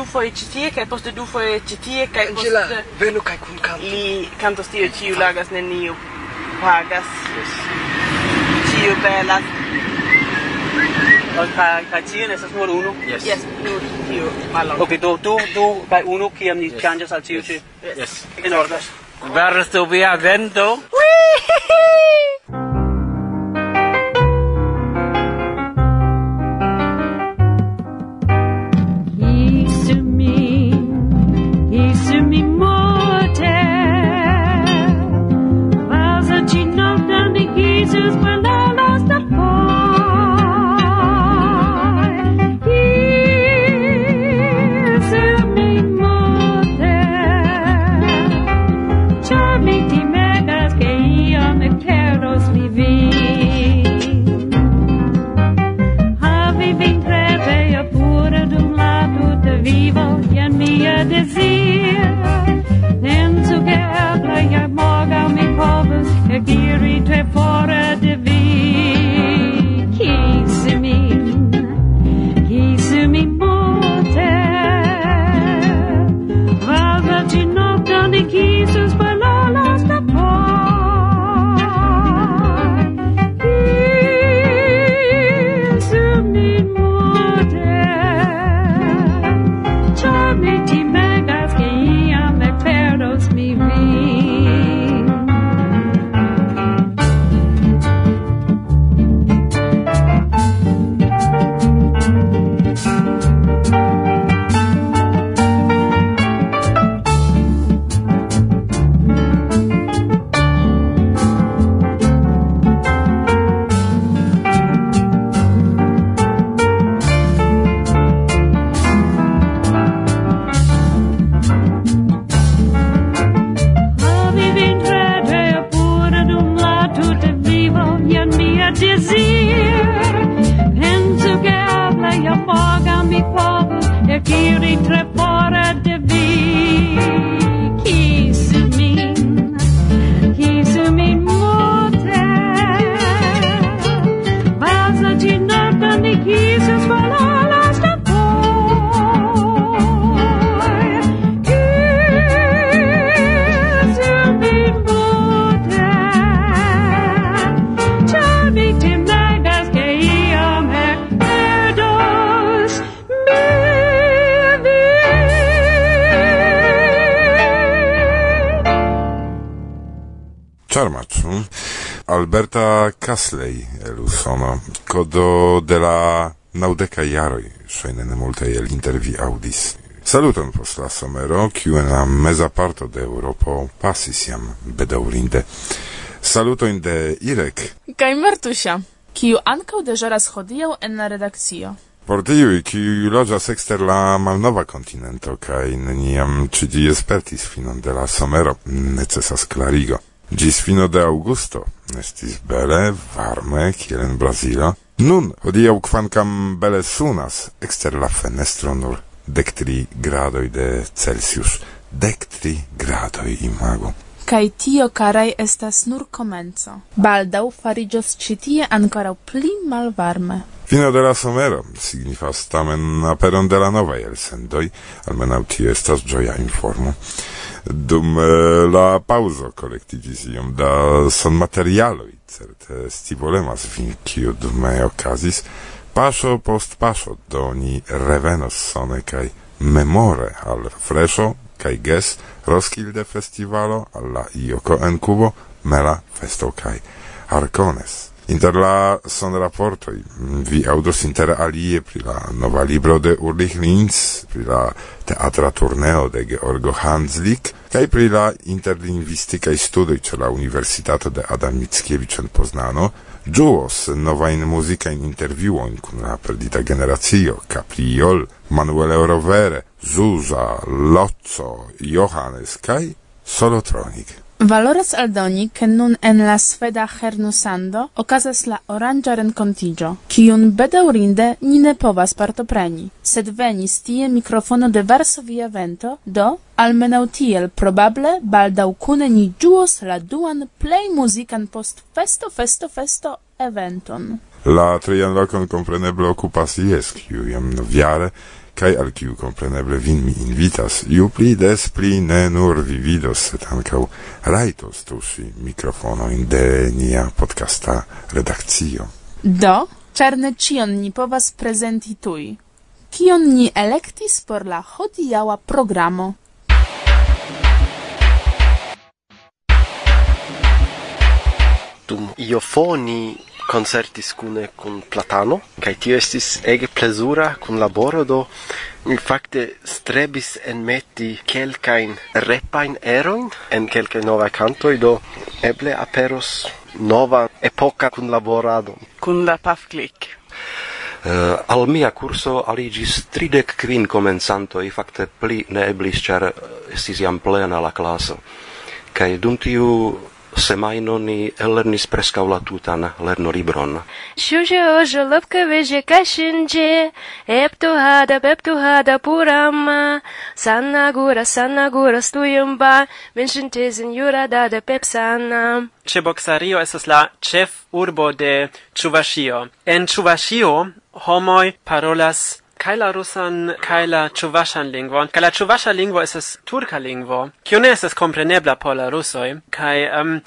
du foi ĉi tie kaj poste du foi ĉi tie kaj Angela, poste... venu kai kun kanto. Li kantos tio, ĉiu lagas, neniu pagas. Yes. Ĉiu belas. kai kaj ne estas nur unu. Yes. Yes, nur tiu malon. Okay, do du du kaj unu kiam ni yes. ŝanĝas al tiu ĉi. Yes. yes. En ordo. Varstu via vento. vi vincere io pure d'un lato te vivo e mia desir. Den zu gerla ja morgen mi povus e giri te vor Charmacz. Hm? Alberta Casley el usono codo de la naudeka jaroj ŝajne ne multaj el intervi aŭdis. Saluton post la somero, kiu en la meza parto de Eŭropo pasis jam bedaŭrinde. Salutojn de Irek kaj Martusia, kiu ankaŭ deĵoras hodiaŭ en la redakcio. Por tiuj, kiuj loĝas ekster la malnova kontinento kaj neniam ĉi espertis finon de la somero, necesas klarigo. Gis fino de augusto estis bele, varme, kiel en Brazilo. Nun, hodiaŭ kvankam bele sunas, ekster la fenestro nur dektri gradoj de Celsius. Dektri gradoj imagu. Kaj tio, karaj, estas nur komenco. Baldaŭ fariĝos ĉi tie ankoraŭ pli malvarme. Fino de la somero signifas tamen aperon de la novaj elsendoj, almenaŭ tio estas ĝoja informo dum eh, la pauso collectigis iom da son materialoi, certe stivolemas vin kiu dume okazis, pasho post paso do ni revenos sone kai memore al fresho kai ges Roskilde festivalo alla Ioko en Cubo mela festo kai Arcones. Inter la sonraportoj vi aŭdos inter alie pri la nova libro de Ulrich Linz, pri la teatra turneo de Georgo Hanslik kaj pri la interlingvistikaj studoj ĉe la Universitato de Adam Mickiewicz en Poznano, Juos nova in musica in interviuon con la perdita generazio, Capriol, Manuele Rovere, Zusa, Lozzo, Johannes, kai Solotronic. Valoras aldoni che nun en la sveda hernusando okazas la oranĝa renkontiĝo, kiun bedaŭrinde ni ne povas partopreni, sed venis tie mikrofono de Varsovia vento, do almenaŭ tiel probable baldaŭ kune ni ĝuos la duan plej muzikan post festo festo festo eventon. La trian lokon kompreneble okupas jes, kiu jam noviare, kai al kiu compreneble vin mi invitas, iu pli des pli ne nur vi vidos, sed ancau raitos tusi mikrofonoin de nia podcasta redakcio. Do, czarne cion ni povas prezenti tui. Kion ni elektis por la hodiaŭa programo? Dum iofoni concertis cune cun Platano, cae tio estis ege plesura cun laboro, do mi facte strebis en meti quelcain repain eroin en quelcae nova cantoi, do eble aperos nova epoca cun laborado. Cun la paf click. Uh, eh, al mia curso aligis tridec quin comenzantoi, facte pli ne eblis, char estis iam plena la classo. Cae dum tiu semajno ni ellernis preskaŭ la tutan lernolibron. Ŝuĝe oĵo lopke veĝe kaŝinĝe, eptuhada peptuhada purama, sannagura sannagura stujumba, menŝintezin juradada pepsanam. Ĉeboksario esas la ĉef urbo de Ĉuvaŝio. En Ĉuvaŝio homoj parolas kai la rusan kai la chuvashan lingvon? Kai la chuvasha lingvo es turka lingvo. Kio ne es komprenebla por la rusoj. Kai um,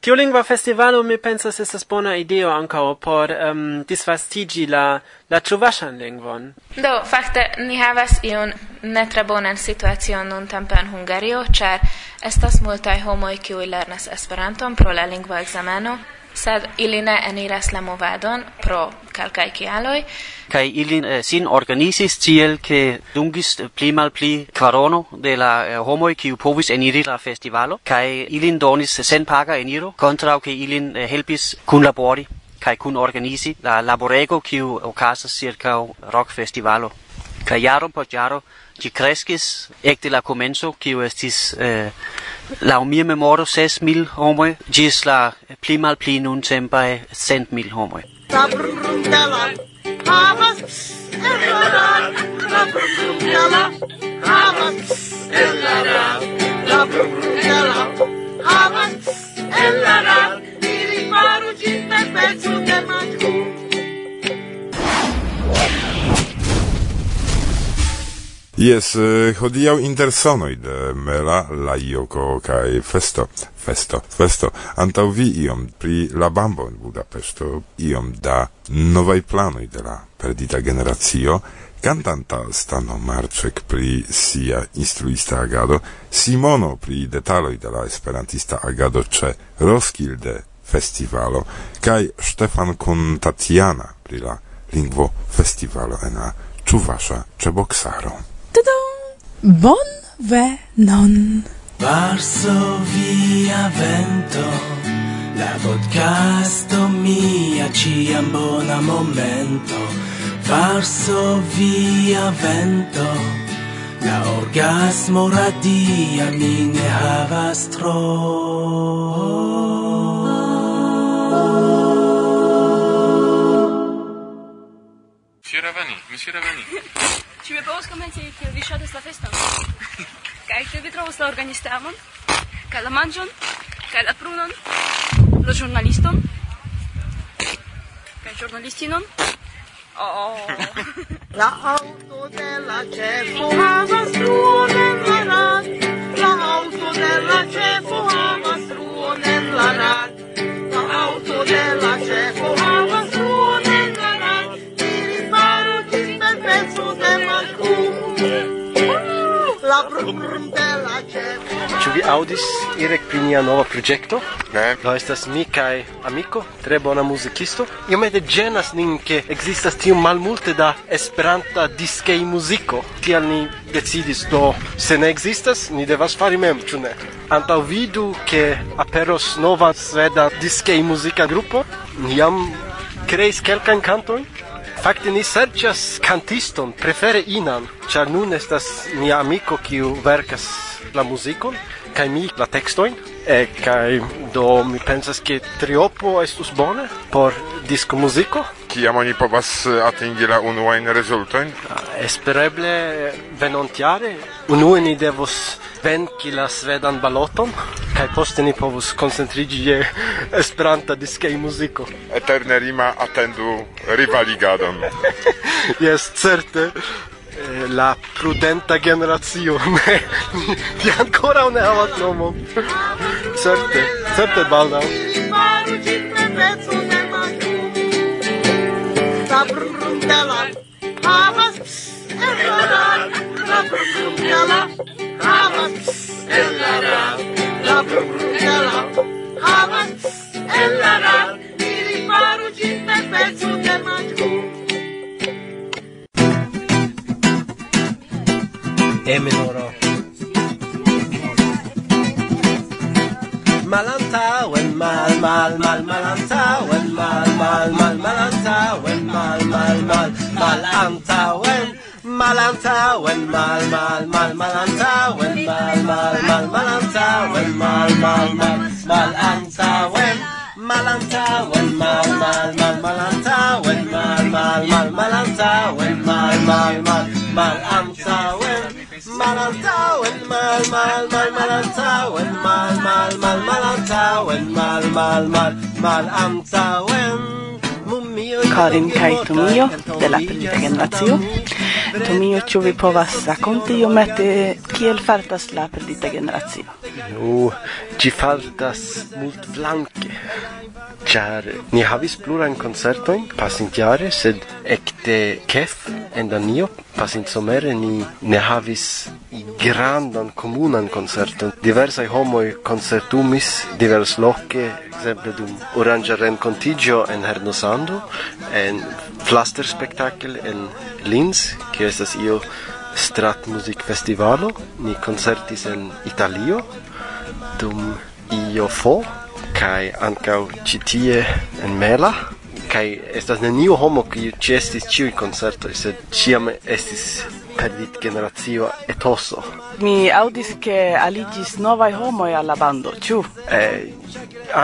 tiu lingva festivalo mi pensas estas bona ideo anka por um, disvastigi la la ĉuvaŝan lingvon. Do, fakte ni havas iun netre bonan situacion nuntempe en Hungario, char estas multaj homoj kiuj lernas Esperanton pro la lingva ekzameno, sed ili ne eniras la movadon pro calcae cialoi. Cai ili eh, sin organisis tiel che dungis eh, pli mal pli quarono de la eh, homoi kiu povis eniri la festivalo, cai ilin donis sen paga eniro, contrau che ilin eh, helpis cun labori kai kun organizi la laborego kiu okazas circa rock festivalo kai jaro po jaro ĝi kreskis ekde la komenco kiu estis eh, la mia memoro ses mil homoj gis la pli malpli nuntempaj cent mil homoj Havas faru ĝin perpetu de manku. Yes, eh, hodiaŭ intersonoj de Mela, Lajoko kaj Festo, Festo, Festo, antaŭ vi iom pri la bambo en Budapeŝto, iom da novaj planoj de la perdita generacio, cantanta stano Marczek pri sia instruista agado, Simono pri detaloj de la esperantista agado ĉe Roskilde festivalo kaj Stefan kun Tatiana pri la lingvo festivalo en la Ĉuvasa Czeboksaro. Bon ve non. Varsovia vento La podcasto mia ciam bona momento Varsovia vento La orgasmo radia mi ne havas tro Monsieur Ravani, Monsieur Ravani. Ci vi povas komenci kiel vi ŝatas la feston? Kaj kiel vi trovas la organistamon? Kaj la manĝon? Kaj la prunon? La ĵurnaliston? Kaj ĵurnalistinon? Oh. oh, oh. la auto de la ĉefo havas truon en la rad. La auto de la ĉefo havas truon en la rad. La auto de la ĉefo La brum de la Ĉu vi aŭdis Irek pri nia nova projekto? Ne. Do estas mi kaj amiko, tre bona muzikisto. Iomete ĝenas nin ke ekzistas tiom malmulte da Esperanta diskej muziko. Tial ni decidis do se ne ekzistas, ni devas fari mem, ĉu ne? Antaŭ vidu ke aperos nova sveda diskej muzika grupo. Ni jam kreis kelkajn kantojn Fakte ni serĉas kantiston, prefere inan, ĉar nun estas mia amiko kiu verkas la muzikon kaj mi la tekstojn. E kaj do mi pensas ke triopo estus bone por disko muziko. Kiam oni povas eh, atingi la unuajn rezultojn? Ah, espereble venontjare unue ni devos venki la svedan baloton kaj poste ni povus koncentriĝi je Esperanta diskej muziko. Eterne rima atendu rivaligadon. Jes, certe. La prudenta generacio ne, ni ancora ne havas nomon. Certe, certe baldaŭ. La prudentela havas la prudentela havas la ella, ella, havas, ella rar, ili faru ĝin per peco de mangiu. E minoro. Malantauen, mal, mal, mal, malantauen, mal, mal, mal, malantauen, mal, mal, mal, malantauen, malantauen, mal, mal, mal, malantauen, mal, mal, mal, malanta antauen, mal, mal, mal, mal antauen, mal antauen, mal, mal, mal, mal antauen, mal, mal, mal, mal antauen, mal, mal, mal, mal antauen, mal antauen, mal, mal, mal, mal antauen, mal, mal, mal, mal antauen, mal, mal, mal, mal antauen. Karin kaj Tomio de la Pinta Generacio. Tomio, ĉu vi povas rakonti iomete kiel fartas la perdita generacio? Nu, ci faltas mult flanque. Char ni havis pluran concertoin pasintiare, sed ecte Kef en Danio pasint somere ni ne havis grandan comunan concerton. Diversai homoi concertumis divers loce, exemple dum Orangia Rencontigio en Hernosando, en Flaster Spectacle en Linz, che estas io Strat Music Festivalo, ni concertis en Italio, dum Iofo kai ankau citie en Mela kai estas neniu homo kiu ĉestis ĉiuj koncertoj sed ĉiam estis perdit generazio etoso. Mi audis ke aliĝis novaj homoj al la bando, ĉu? Eh,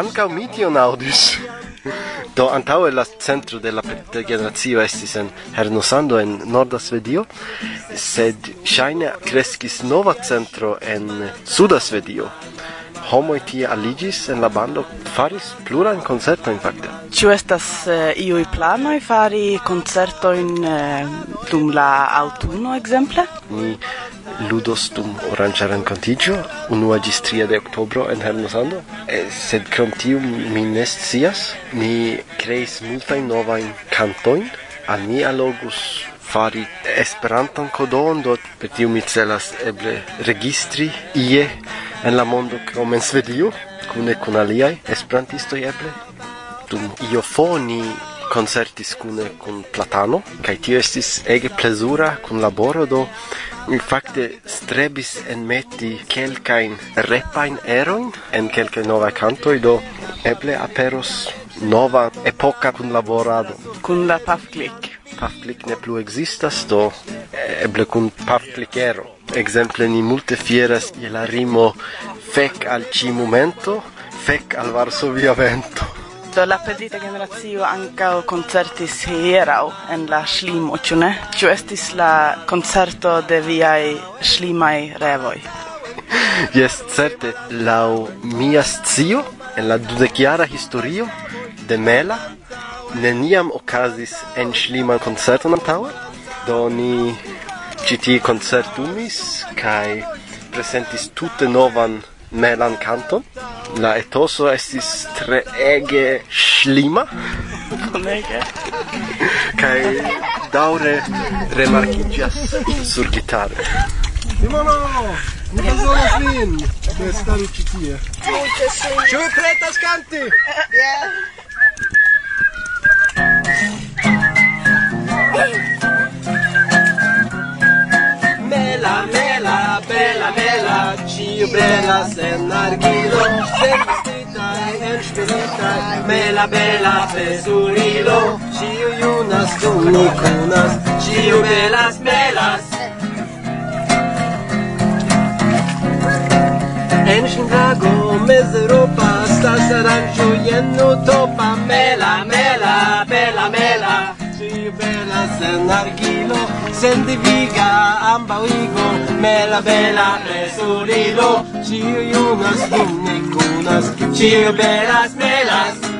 ankaŭ mi tion. Do antaŭe la centro de la generacio estis en Hernosando en norda Svedio, sed ŝajne kreskis nova centro en suda Svedio homoj tie aligis en la bando, faris plurajn koncertojn fakte. Ĉu estas eh, iuj planoj fari koncertojn eh, dum la aŭtuno ekzemple? Ni ludos dum oranĝa renkontiĝo unua ĝis tria de oktobro en Hermosando, eh, sed krom tiu mi ne scias. Ni kreis multajn novajn kantojn, al ni allogus fari Esperanton kodon, do per tiu mi celas eble registri ie en la mondo krom en Svedio, kune kun aliaj esperantistoj eble. Dum iofoni concertis cune con Platano, cae tio estis ege plesura con laboro, do mi facte strebis en meti quelcain repain eroin en quelcae nova cantoi, do eble aperos nova epoca con laborado. Con la paf click. Ne plu existas, do eble kun partlichero. Exemple, ni multe fieras je la rimo fek al ci momento, fek al Varsovia vento. Do la perdita generazio ankaŭ koncertis hieraŭ en la Ŝlimo, ĉu ne? Ĉu estis la koncerto de viaj ŝlimaj revoj? Jes, certe, laŭ mia scio, en la dudekjara historio de Mela, neniam okazis en Ŝliman koncerton antaŭe, do ni GT concertumis kai presentis tutte novan melan canton la etoso estis tre ege slima bonege kai daure remarkigas sur gitare Simono! Ne bezonas vin! Ne stari ĉi tie. Ĉu vi pretas kanti? Yeah mela, mela, bella mela, ciu brelas en nargilo, vestitai en spiritai, mela, bela, pesurilo, ciu junas, tunu ciu belas, melas. En Chicago, mez Europa, stas arancio, jen utopa, mela, mela, bela, mela, bela sen argilo sen diviga amba uigo mela bela resurilo cio iunas gimnicunas cio belas melas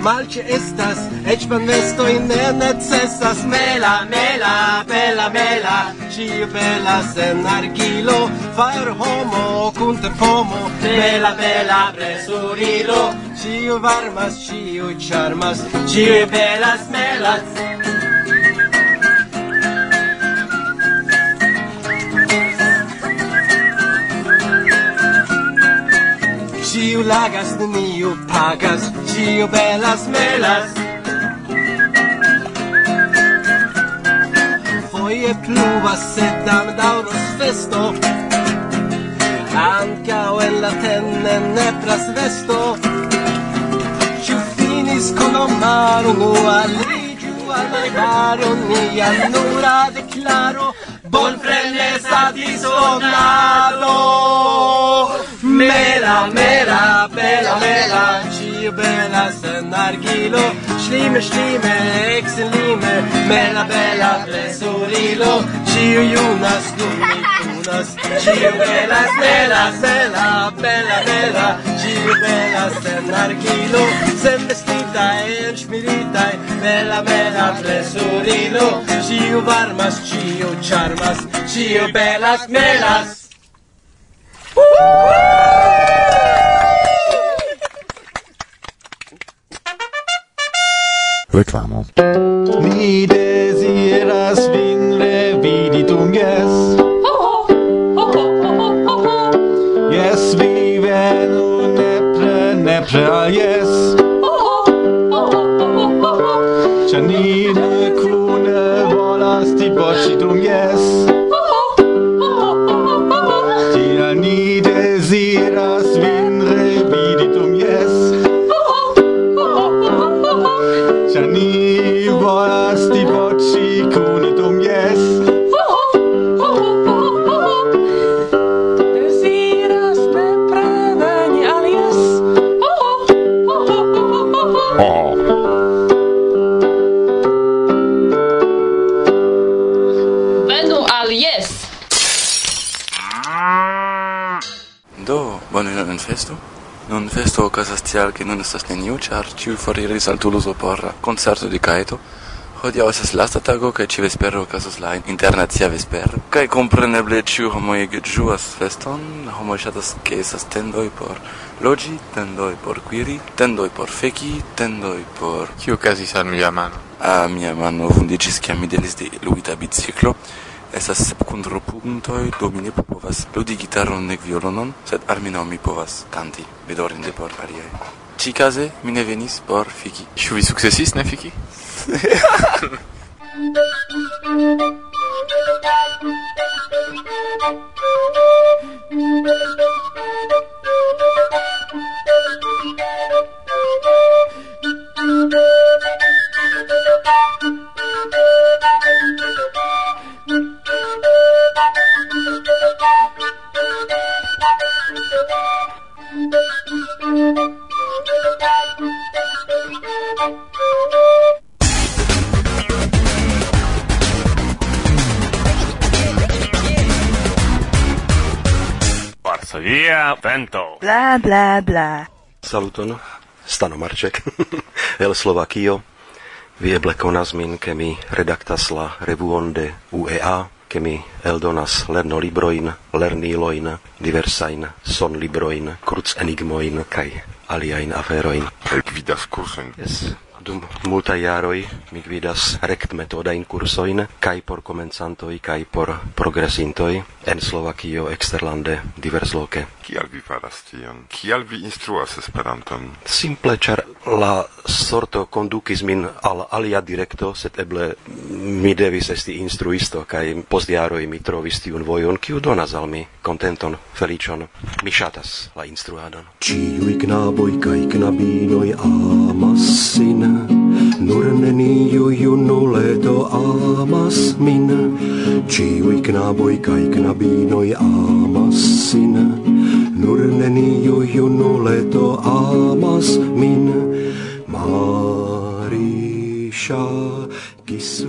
malce estas, ec pan vesto in ne necessas, mela, mela, bella mela, ciu bella sen argilo, far homo cun tempomo, bella bella presurilo, ciu varmas, ciu charmas, ciu belas, melas, Ciu lagas, neniu pagas, ciu belas melas Foie pluvas, sed dam dauros festo. Ancao en la tenne nepras vesto. Ciu finis con omaro, nua ligiu al malbaro Nia nura declaro, bon frenesa disonado Mela, mela, bela, mela, mela bella senarkilo Shlime, shlime, ekselime Mela bella plesurilo Ciu junas, gumi tunas Ciu belas, belas, bella, bella, bella Ciu belas senarkilo Sen vestitae, en smirita, Bella, bella plesurilo Ciu varmas, ciu charmas Ciu belas, melas Woo! reclamo. Mi desiras vin revidi dum tunges. Jes vi venu nepre, nepre tamen estas neniu, ĉar ĉiuj foriris al Tuluzo por koncerto de Kaeto. Hodiaŭ estas lasta tago kaj ĉi vespero okazas la internacia vespero. Kaj kompreneble ĉiu homoj ĝuas feston, la homoj ŝatas ke estas tendoj por loĝi, tendoj por kuiri, tendoj por feki, tendoj por... Kio okazis al mia mano? A mia mano vundiĝis kiam mi delis de luita biciklo estas sep kundropuntoj, do mi ne povas ludi gitaron nek violonon, sed almenaŭ mi povas kanti, bedaŭrinde por aliaj. Ĉikaze mi ne venis por fiki. Ĉu vi sukcesis ne fiki? Thank you. Varsovia vento. Bla bla bla. Saluton. Stano Marček. El Slovakio. Vieble konas min, ke mi redaktas la revuon de UEA, ke mi eldonas lerno libroin, lernilojn, diversain son libroin, kruc enigmoin, kaj aliajn aferojn. Kaj gvidas kursojn. Yes dum multa jaroi mi gvidas rect metoda in cursoin kai por comenzantoi kai por progresintoi en Slovakio exterlande diversloke. Kial vi faras tion? Kial vi instruas Esperanton? Simple char la sorto kondukis min al alia directo, sed eble mi devis esti instruisto kai post jaroi mi trovis tiun vojon kiu donas al mi contenton, felicion. Mi ŝatas la instruadon. Ĉiuj knaboj kaj knabinoj amas sin Nur neniu junuleto amas min, Ciui knaboj kaj knabinoj amas sin. Nur neniu junuleto amas min, Ma...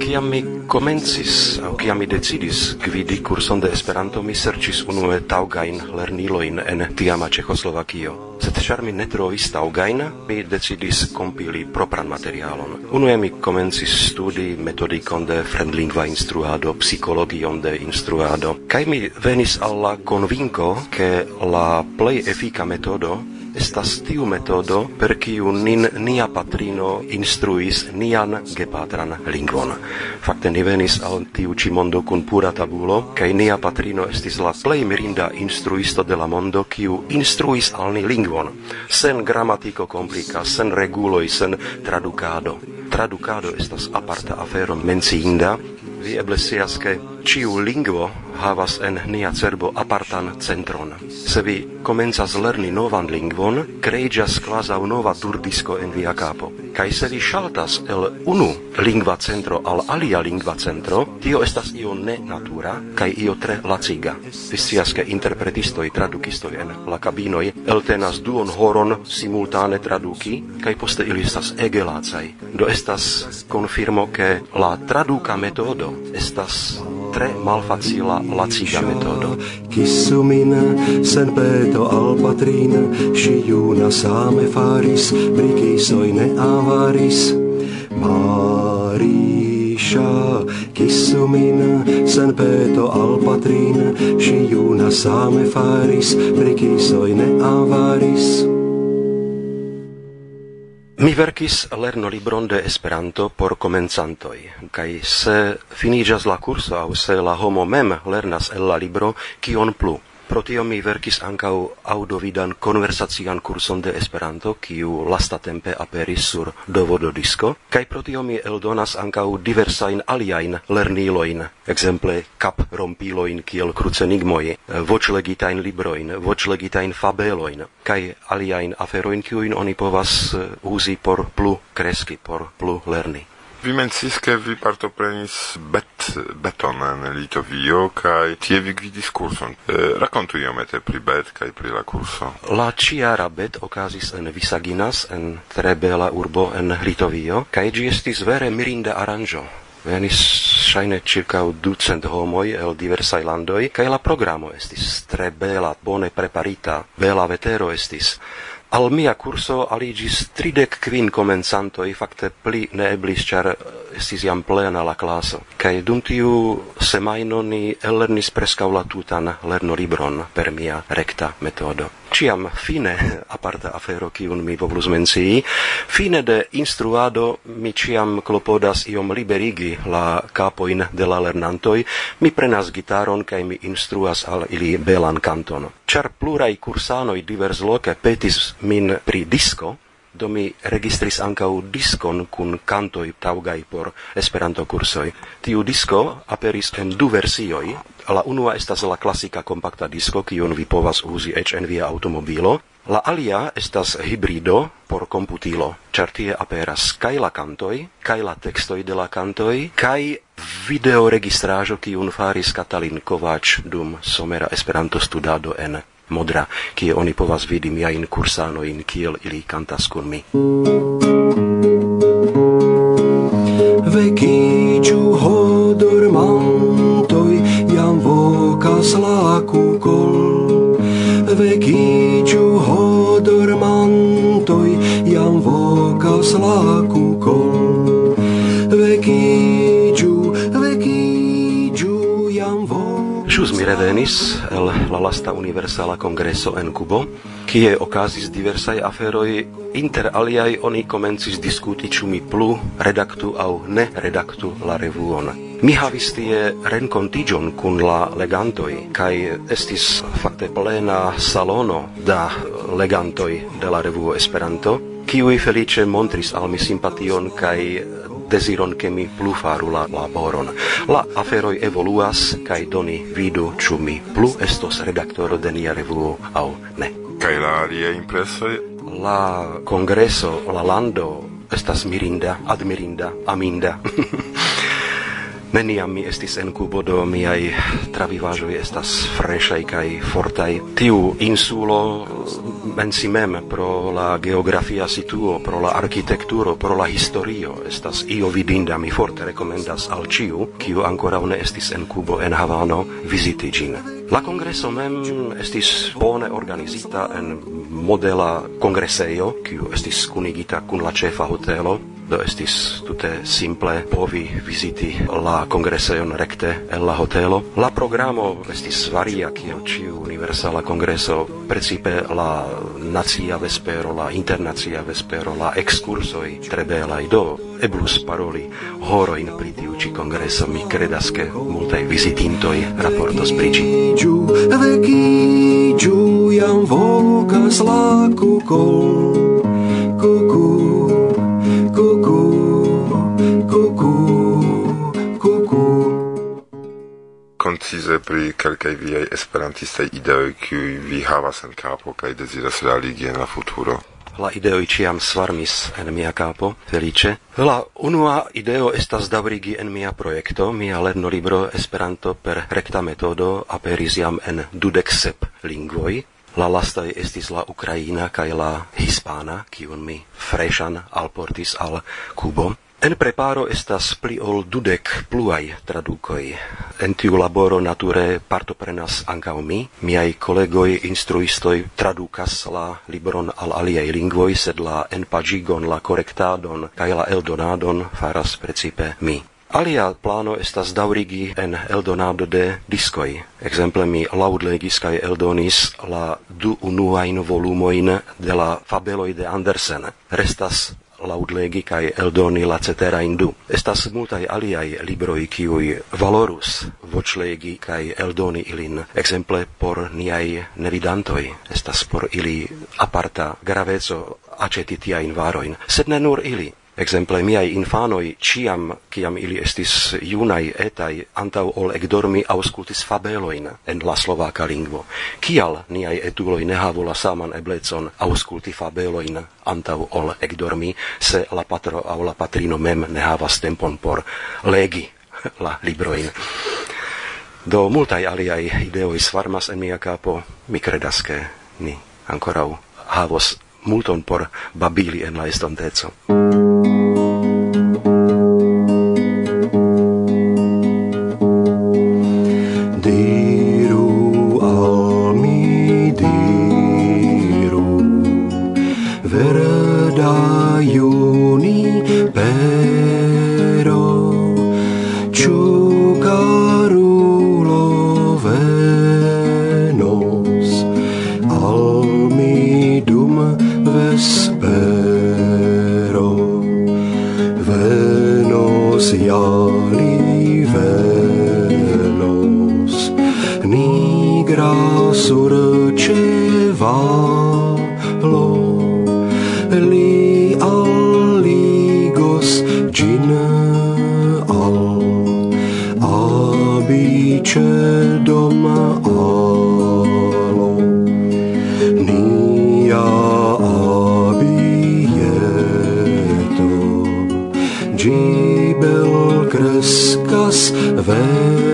Kiam mi komencis, au kiam mi decidis gvidi kurson de Esperanto, mi serĉis unue taŭgajn lerniloin en tiama Ĉeĥoslovakio. Sed ĉar mi ne trovis taŭgajn, mi decidis kompili propran materialon. Unue mi komencis studi metodikon de fremdlingva instruado, psikologion de instruado, kaj mi venis al la konvinko, ke la plej efika metodo estas tiu metodo per kiu nin nia patrino instruis nian gepatran lingvon. Fakte ni venis al tiu ci mondo kun pura tabulo kaj nia patrino estis la plej mirinda instruisto de la mondo kiu instruis al ni lingvon sen gramatiko komplika, sen reguloj, sen tradukado. Tradukado estas aparta afero menciinda. Vi eble scias, ke Ciu lingvo havas en nia cerbo apartan centron. Se vi comenzas lerni novan lingvon, creigas quasau nova turdisco en via capo. Kai se vi shaltas el unu lingva centro al alia lingva centro, tio estas io ne natura, kai io tre laciga. Vi scias, ke interpretistoi tradukistoi en la cabinoi eltenas duon horon simultane traduki, kai poste ili estas ege lacai. Do estas konfirmo, ke la traduka metodo estas tre malfacila laciga metodo. Kissumina, sen peto al patrina, si juna same faris, brikisoj ne avaris. Marisha, kissumina, sen peto al patrina, si juna same faris, brikisoj ne avaris. Mi verkis lerno libron de Esperanto por komencantoj kaj se finiĝas la kurso aŭ se la homo mem lernas el la libro kion plu pro tio mi verkis ankaŭ audovidan konversacian kurson de Esperanto, kiu lastatempe aperis sur dovododisko, kaj pro tio mi eldonas ankaŭ diversajn aliajn lernilojn, ekzemple kap rompiloin kiel krucenigmoj, voĉlegitajn librojn, voĉlegitajn fabelojn, kaj aliajn aferojn kiujn oni povas eh, uzi por plu kreski, por plu lerni. Vi mencis, ke vi partoprenis bet, beton en Litovio, kaj tie vi gvidis kurson. E, rakontu iomete pri bet kaj pri la kurso. La ciara bet okazis en Visaginas, en tre bela urbo en Litovio, kaj ĝi estis vere mirinda aranĝo. Venis shaine circa ducent homoj el diversai landoi, kaj la programo estis tre bela, bone preparita, bela vetero estis. Al mia curso aligis tridec quin comenzantoi, facte pli ne eblis, char eh, estis jam plena la classo. Cae dum tiu semaino ni ellernis prescau la tutan lernolibron per mia recta metodo ciam fine aparta afero kiun mi povlus mencii fine de instruado mi ciam klopodas iom liberigi la capoin de la lernantoi, mi prenas gitaron kaj mi instruas al ili belan kanton plurai pluraj kursanoj diversloke petis min pri disko do mi registris ancau diskon kun cantoi taugai por Esperanto cursoi. Tiu disco aperis en du versioi, La unua estas la klasika kompakta disko, kiun vi povas uzi eĉ en via automobilo. La alia estas hibrido por komputilo, ĉar tie aperas kaj la kantoj, kaj la tekstoj de la kantoj, kaj videoregistraĵo, kiun faris Katalin Kovač dum somera Esperanto-studado en Modra, kie oni povas vidi miajn kursanojn, kiel ili kantas kun mi. lasta universala congreso en Kubo, kie okazis diversai aferoi, inter aliai oni comencis diskuti ĉu mi plu redaktu aŭ ne redaktu la revuon. Mi havis tie renkontiĝon kun la legantoj kaj estis fakte plena salono da legantoj de la revuo Esperanto, kiui felice montris al mi simpation kai desiron ke mi plu faru la laboron. La aferoi evoluas, kaj doni vidu ciu mi plu estos redaktoro de nia revuo au ne. Cae la alia impresoi? La congreso, la lando, estas mirinda, admirinda, aminda. Neniam mi estis en Kubo, do miai travivaĵoj estas freŝaj kaj fortaj. Tiu insulo en si mem pro la geografia situo, pro la arkitekturo, pro la historio estas io vidinda. Mi forte rekomendas al ĉiu, kiu ankoraŭ ne estis en Kubo en Havano, viziti ĝin. La kongreso mem estis bone organizita en modela kongresejo, kiu estis kunigita kun la ĉefa hotelo do estis tute simple povi viziti la congreseon recte en la hotelo. La programo estis varia kiel ciu universala congreso, precipe la nacia vespero, la internacia vespero, la excursoi tre belai do eblus paroli horo in pri tiu ci congreso mi credas che multai visitintoi raportos pri ĝi. giu jam vokas la cucol pri kelkaj viaj esperantistaj ideoj, kiuj vi havas en kapo kaj deziras realigi en la futuro? La ideoj ciam svarmis en mia capo, felice. La unua ideo estas davrigi en mia projekto, mia lerno libro Esperanto per recta metodo aperis jam en dudek sep lingvoj. La lastaj estis la Ukraina kaj la Hispana, kiun mi freŝan alportis al Kubo. En preparo estas pli ol dudek pluaj tradukoj. En tiu laboro nature partoprenas ankaŭ mi. Miaj kolegoj instruistoj tradukas la libron al aliaj lingvoj, sed la enpaĝigon, la korektadon kaj la eldonadon faras precipe mi. Alia plano estas daurigi en eldonado de diskoj. Ekzemple mi laŭdlegis kaj eldonis la du unuain volumojn de la fabeloj de Andersen. Restas laudlegi kai eldoni la cetera indu. Estas multai aliai libroi kiui valorus voclegi kai eldoni ilin. Exemple por niai nevidantoi estas por ili aparta graveco aceti tiain varoin, sed ne nur ili. Exemple, miai infanoi ciam, ciam ili estis junai etai, antau ol ekdormi auscultis fabeloin en la slovaca lingvo. Cial niai etuloi ne havu la saman eblecon ausculti fabeloin antau ol ekdormi, se la patro au la patrino mem ne havas tempon por legi la libroin. Do multai aliai ideoi svarmas en mia capo, mi credas che ni ancorau havos multon por babili en la estonteco. discuss their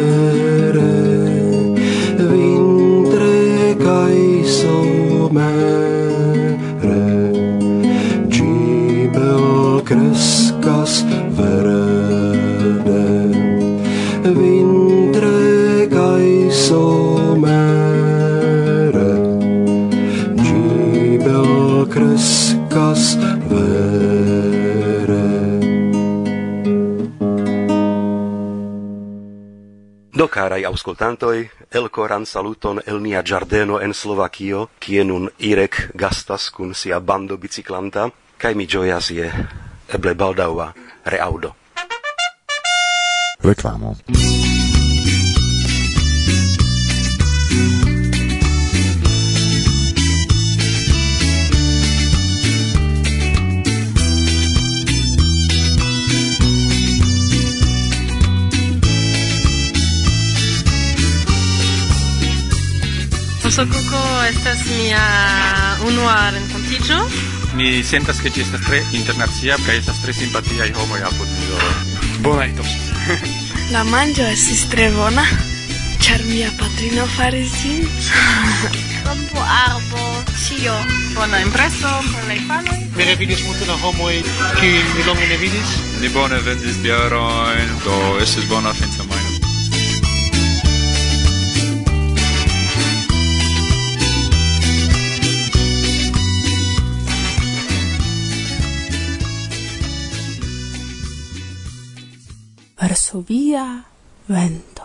auscultantoi, elcoran saluton el nia giardeno en Slovakio, kie nun Irek gastas cun sia bando biciclanta, kai mi gioias je eble baldaua reaudo. Reklamo. Coco, estas mia unua renkontiĝo. Mi sentas ke ĝi estas tre internacia kaj estas tre simpatiaj homoj apud mi do. Bonaj. La manĝo estis tre bona, ĉar mia patrino faris ĝin. Kampo arbo, ĉio. Bona impreso, bonaj infanoj. Mi revidis multe da homoj, kiuj mi longe ne vidis. Ni bone vendis biarojn, do estis bona finca Sophia Wendt.